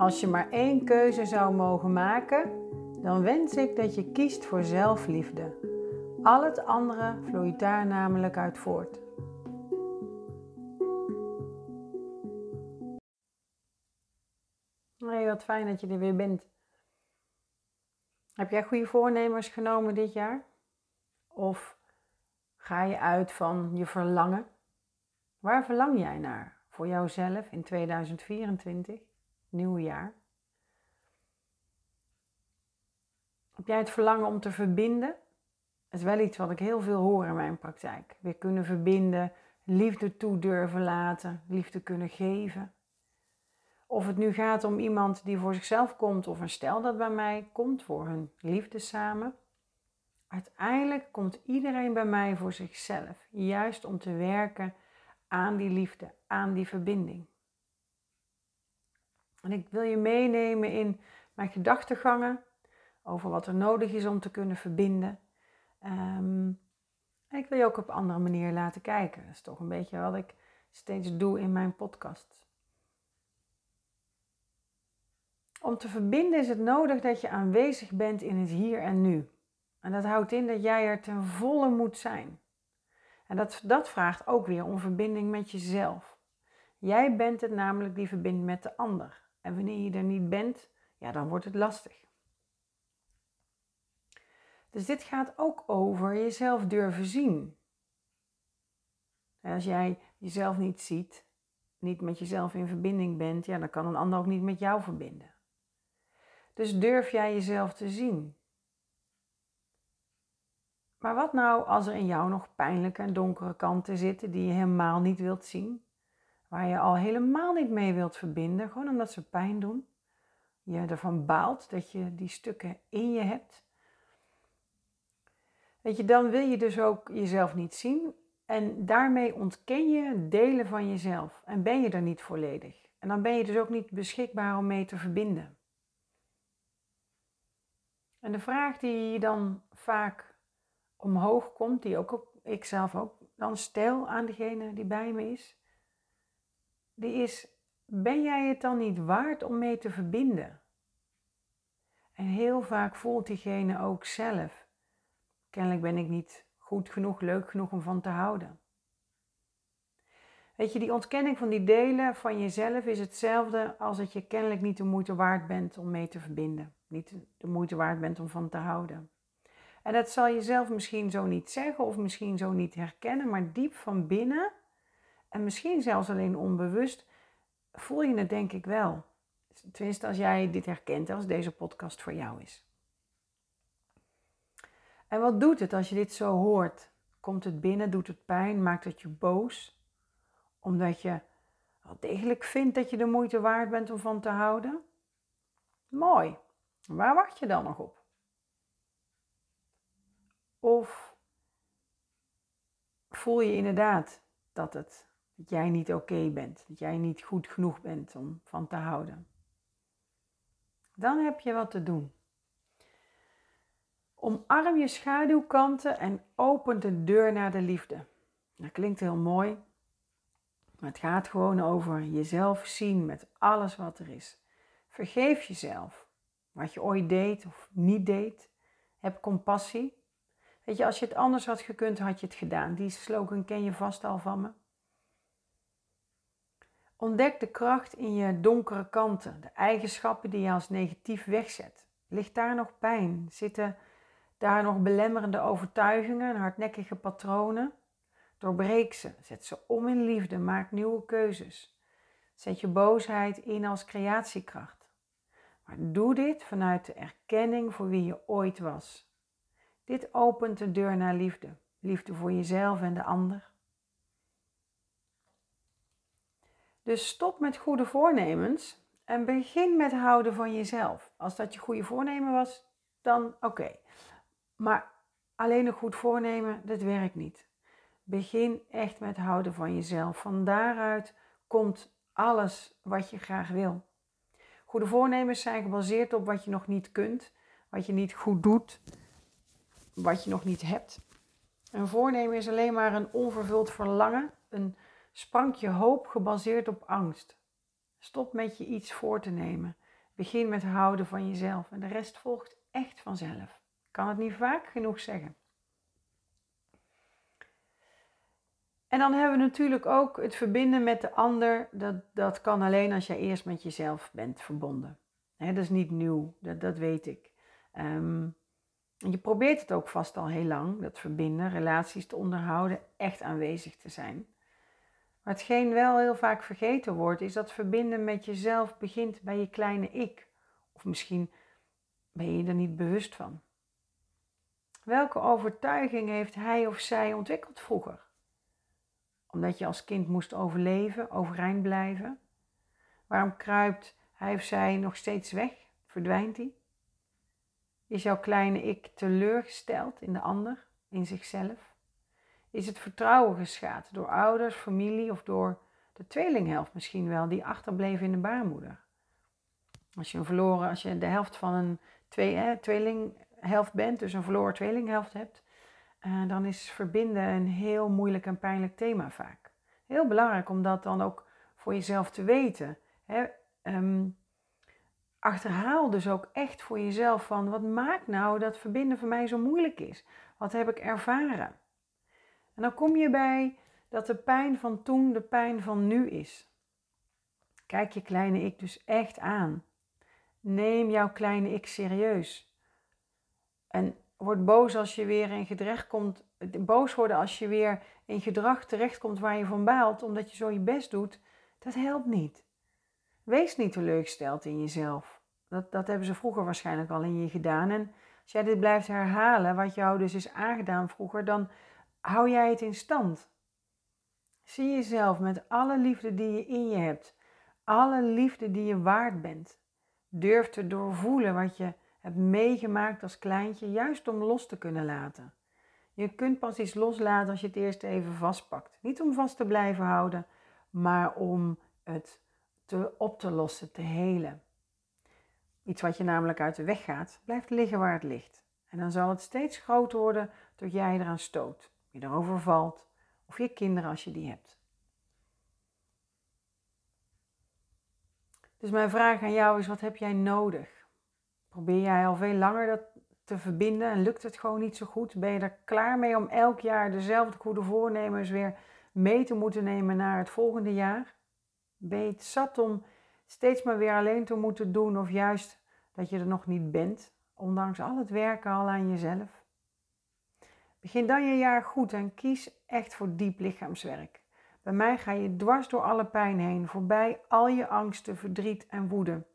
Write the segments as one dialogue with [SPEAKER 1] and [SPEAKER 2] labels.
[SPEAKER 1] Als je maar één keuze zou mogen maken, dan wens ik dat je kiest voor zelfliefde. Al het andere vloeit daar namelijk uit voort. Hey, wat fijn dat je er weer bent. Heb jij goede voornemens genomen dit jaar? Of ga je uit van je verlangen? Waar verlang jij naar voor jouzelf in 2024, nieuwe jaar? Heb jij het verlangen om te verbinden? Dat is wel iets wat ik heel veel hoor in mijn praktijk. Weer kunnen verbinden, liefde toe durven laten, liefde kunnen geven. Of het nu gaat om iemand die voor zichzelf komt of een stel dat bij mij komt voor hun liefde samen. Uiteindelijk komt iedereen bij mij voor zichzelf, juist om te werken aan die liefde, aan die verbinding. En ik wil je meenemen in mijn gedachtegangen over wat er nodig is om te kunnen verbinden. En ik wil je ook op andere manier laten kijken. Dat is toch een beetje wat ik steeds doe in mijn podcast. Om te verbinden is het nodig dat je aanwezig bent in het hier en nu. En dat houdt in dat jij er ten volle moet zijn. En dat, dat vraagt ook weer om verbinding met jezelf. Jij bent het namelijk die verbindt met de ander. En wanneer je er niet bent, ja, dan wordt het lastig. Dus dit gaat ook over jezelf durven zien. Als jij jezelf niet ziet, niet met jezelf in verbinding bent, ja, dan kan een ander ook niet met jou verbinden. Dus durf jij jezelf te zien. Maar wat nou als er in jou nog pijnlijke en donkere kanten zitten die je helemaal niet wilt zien? Waar je al helemaal niet mee wilt verbinden, gewoon omdat ze pijn doen? Je ervan baalt dat je die stukken in je hebt? Weet je, dan wil je dus ook jezelf niet zien en daarmee ontken je delen van jezelf en ben je er niet volledig. En dan ben je dus ook niet beschikbaar om mee te verbinden. En de vraag die dan vaak omhoog komt, die ook ik zelf ook dan stel aan degene die bij me is, die is: ben jij het dan niet waard om mee te verbinden? En heel vaak voelt diegene ook zelf: kennelijk ben ik niet goed genoeg, leuk genoeg om van te houden. Weet je, die ontkenning van die delen van jezelf is hetzelfde als dat je kennelijk niet de moeite waard bent om mee te verbinden. Niet de moeite waard bent om van te houden. En dat zal je zelf misschien zo niet zeggen of misschien zo niet herkennen, maar diep van binnen, en misschien zelfs alleen onbewust, voel je het denk ik wel. Tenminste, als jij dit herkent, als deze podcast voor jou is. En wat doet het als je dit zo hoort? Komt het binnen, doet het pijn, maakt het je boos? Omdat je wel degelijk vindt dat je de moeite waard bent om van te houden? Mooi. Waar wacht je dan nog op? Of voel je inderdaad dat, het, dat jij niet oké bent, dat jij niet goed genoeg bent om van te houden? Dan heb je wat te doen. Omarm je schaduwkanten en open de deur naar de liefde. Dat klinkt heel mooi, maar het gaat gewoon over jezelf zien met alles wat er is. Vergeef jezelf wat je ooit deed of niet deed. Heb compassie. Weet je, als je het anders had gekund, had je het gedaan. Die slogan ken je vast al van me. Ontdek de kracht in je donkere kanten, de eigenschappen die je als negatief wegzet. Ligt daar nog pijn? Zitten daar nog belemmerende overtuigingen en hardnekkige patronen? Doorbreek ze, zet ze om in liefde, maak nieuwe keuzes. Zet je boosheid in als creatiekracht. Maar doe dit vanuit de erkenning voor wie je ooit was. Dit opent de deur naar liefde. Liefde voor jezelf en de ander. Dus stop met goede voornemens en begin met houden van jezelf. Als dat je goede voornemen was, dan oké. Maar alleen een goed voornemen, dat werkt niet. Begin echt met houden van jezelf. Van daaruit komt alles wat je graag wil. Goede voornemens zijn gebaseerd op wat je nog niet kunt, wat je niet goed doet, wat je nog niet hebt. Een voornemen is alleen maar een onvervuld verlangen, een sprankje hoop gebaseerd op angst. Stop met je iets voor te nemen. Begin met houden van jezelf en de rest volgt echt vanzelf. Ik kan het niet vaak genoeg zeggen. En dan hebben we natuurlijk ook het verbinden met de ander. Dat, dat kan alleen als jij eerst met jezelf bent verbonden. dat is niet nieuw, dat, dat weet ik. Ehm, je probeert het ook vast al heel lang, dat verbinden, relaties te onderhouden, echt aanwezig te zijn. Maar hetgeen wel heel vaak vergeten wordt, is dat verbinden met jezelf begint bij je kleine ik. Of misschien ben je er niet bewust van. Welke overtuiging heeft hij of zij ontwikkeld vroeger? Omdat je als kind moest overleven, overeind blijven? Waarom kruipt hij of zij nog steeds weg? Verdwijnt hij? Is jouw kleine ik teleurgesteld in de ander, in zichzelf? Is het vertrouwen geschaad door ouders, familie of door de tweelinghelft misschien wel, die achterbleef in de baarmoeder? Als je een verloren, als je de helft van een twee, tweelinghelft bent, dus een verloren tweelinghelft hebt, uh, dan is verbinden een heel moeilijk en pijnlijk thema vaak. Heel belangrijk om dat dan ook voor jezelf te weten. Hè? Ehm, achterhaal dus ook echt voor jezelf van wat maakt nou dat verbinden voor mij zo moeilijk is? Wat heb ik ervaren? En dan kom je bij dat de pijn van toen de pijn van nu is. Kijk je kleine ik dus echt aan. Neem jouw kleine ik serieus. En word boos als je weer in gedrag komt. Boos worden als je weer in gedrag terechtkomt waar je van baalt, omdat je zo je best doet. Dat helpt niet. Wees niet teleurgesteld in jezelf. Dat, dat hebben ze vroeger waarschijnlijk al in je gedaan. En als jij dit blijft herhalen, wat jou dus is aangedaan vroeger, dan hou jij het in stand. Zie jezelf met alle liefde die je in je hebt, alle liefde die je waard bent. Durf te doorvoelen wat je hebt meegemaakt als kleintje, juist om los te kunnen laten. Je kunt pas iets loslaten als je het eerst even vastpakt. Niet om vast te blijven houden, maar om het te, op te lossen, te helen. Iets wat je namelijk uit de weg gaat, blijft liggen waar het ligt. En dan zal het steeds groter worden tot jij eraan stoot, je erover valt, of je kinderen als je die hebt. Dus mijn vraag aan jou is: wat heb jij nodig? Probeer jij al veel langer dat te verbinden en lukt het gewoon niet zo goed? Ben je er klaar mee om elk jaar dezelfde goede voornemens weer mee te moeten nemen naar het volgende jaar? Ben je het zat om steeds maar weer alleen te moeten doen of juist dat je er nog niet bent, ondanks al het werken al aan jezelf? Begin dan je jaar goed en kies echt voor diep lichaamswerk. Bij mij ga je dwars door alle pijn heen, voorbij al je angsten, verdriet en woede.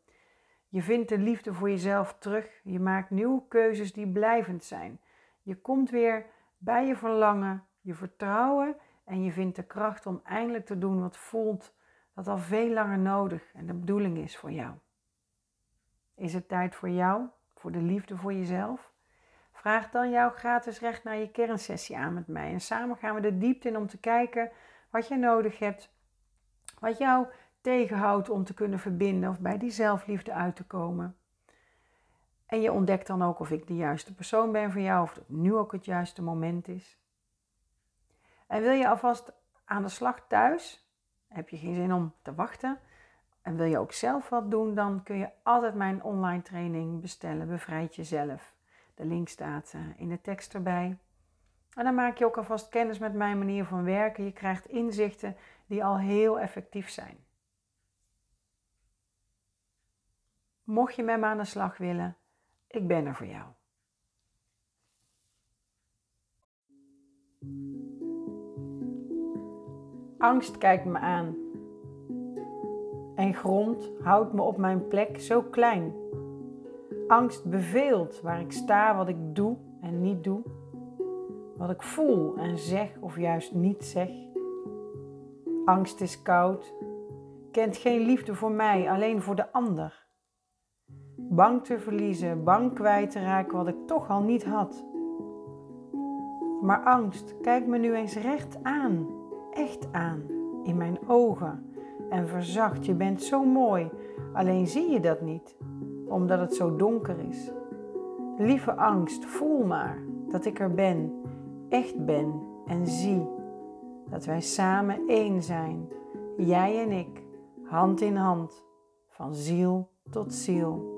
[SPEAKER 1] Je vindt de liefde voor jezelf terug. Je maakt nieuwe keuzes die blijvend zijn. Je komt weer bij je verlangen, je vertrouwen en je vindt de kracht om eindelijk te doen wat voelt dat al veel langer nodig en de bedoeling is voor jou. Is het tijd voor jou, voor de liefde voor jezelf? Vraag dan jouw gratis recht naar je kernsessie aan met mij en samen gaan we de diepte in om te kijken wat je nodig hebt, wat jou tegenhoudt om te kunnen verbinden of bij die zelfliefde uit te komen. En je ontdekt dan ook of ik de juiste persoon ben voor jou, of het nu ook het juiste moment is. En wil je alvast aan de slag thuis? Heb je geen zin om te wachten? En wil je ook zelf wat doen? Dan kun je altijd mijn online training bestellen. Bevrijd jezelf. De link staat eh, in de tekst erbij. En dan maak je ook alvast kennis met mijn manier van werken. Je krijgt inzichten die al heel effectief zijn. Mocht je met me aan de slag willen, ik ben er voor jou. Angst kijkt me aan. En grond houdt me op mijn plek zo klein. Angst beveelt waar ik sta, wat ik doe en niet doe. Wat ik voel en zeg of juist niet zeg. Angst is koud, kent geen liefde voor mij, alleen voor de ander. Bang te verliezen, bang kwijt te raken wat ik toch al niet had. Maar angst, kijk me nu eens recht aan, echt aan, in mijn ogen en verzacht. Je bent zo mooi, alleen zie je dat niet, omdat het zo donker is. Lieve angst, voel maar dat ik er ben, echt ben en zie dat wij samen één zijn, jij en ik, hand in hand van ziel tot ziel.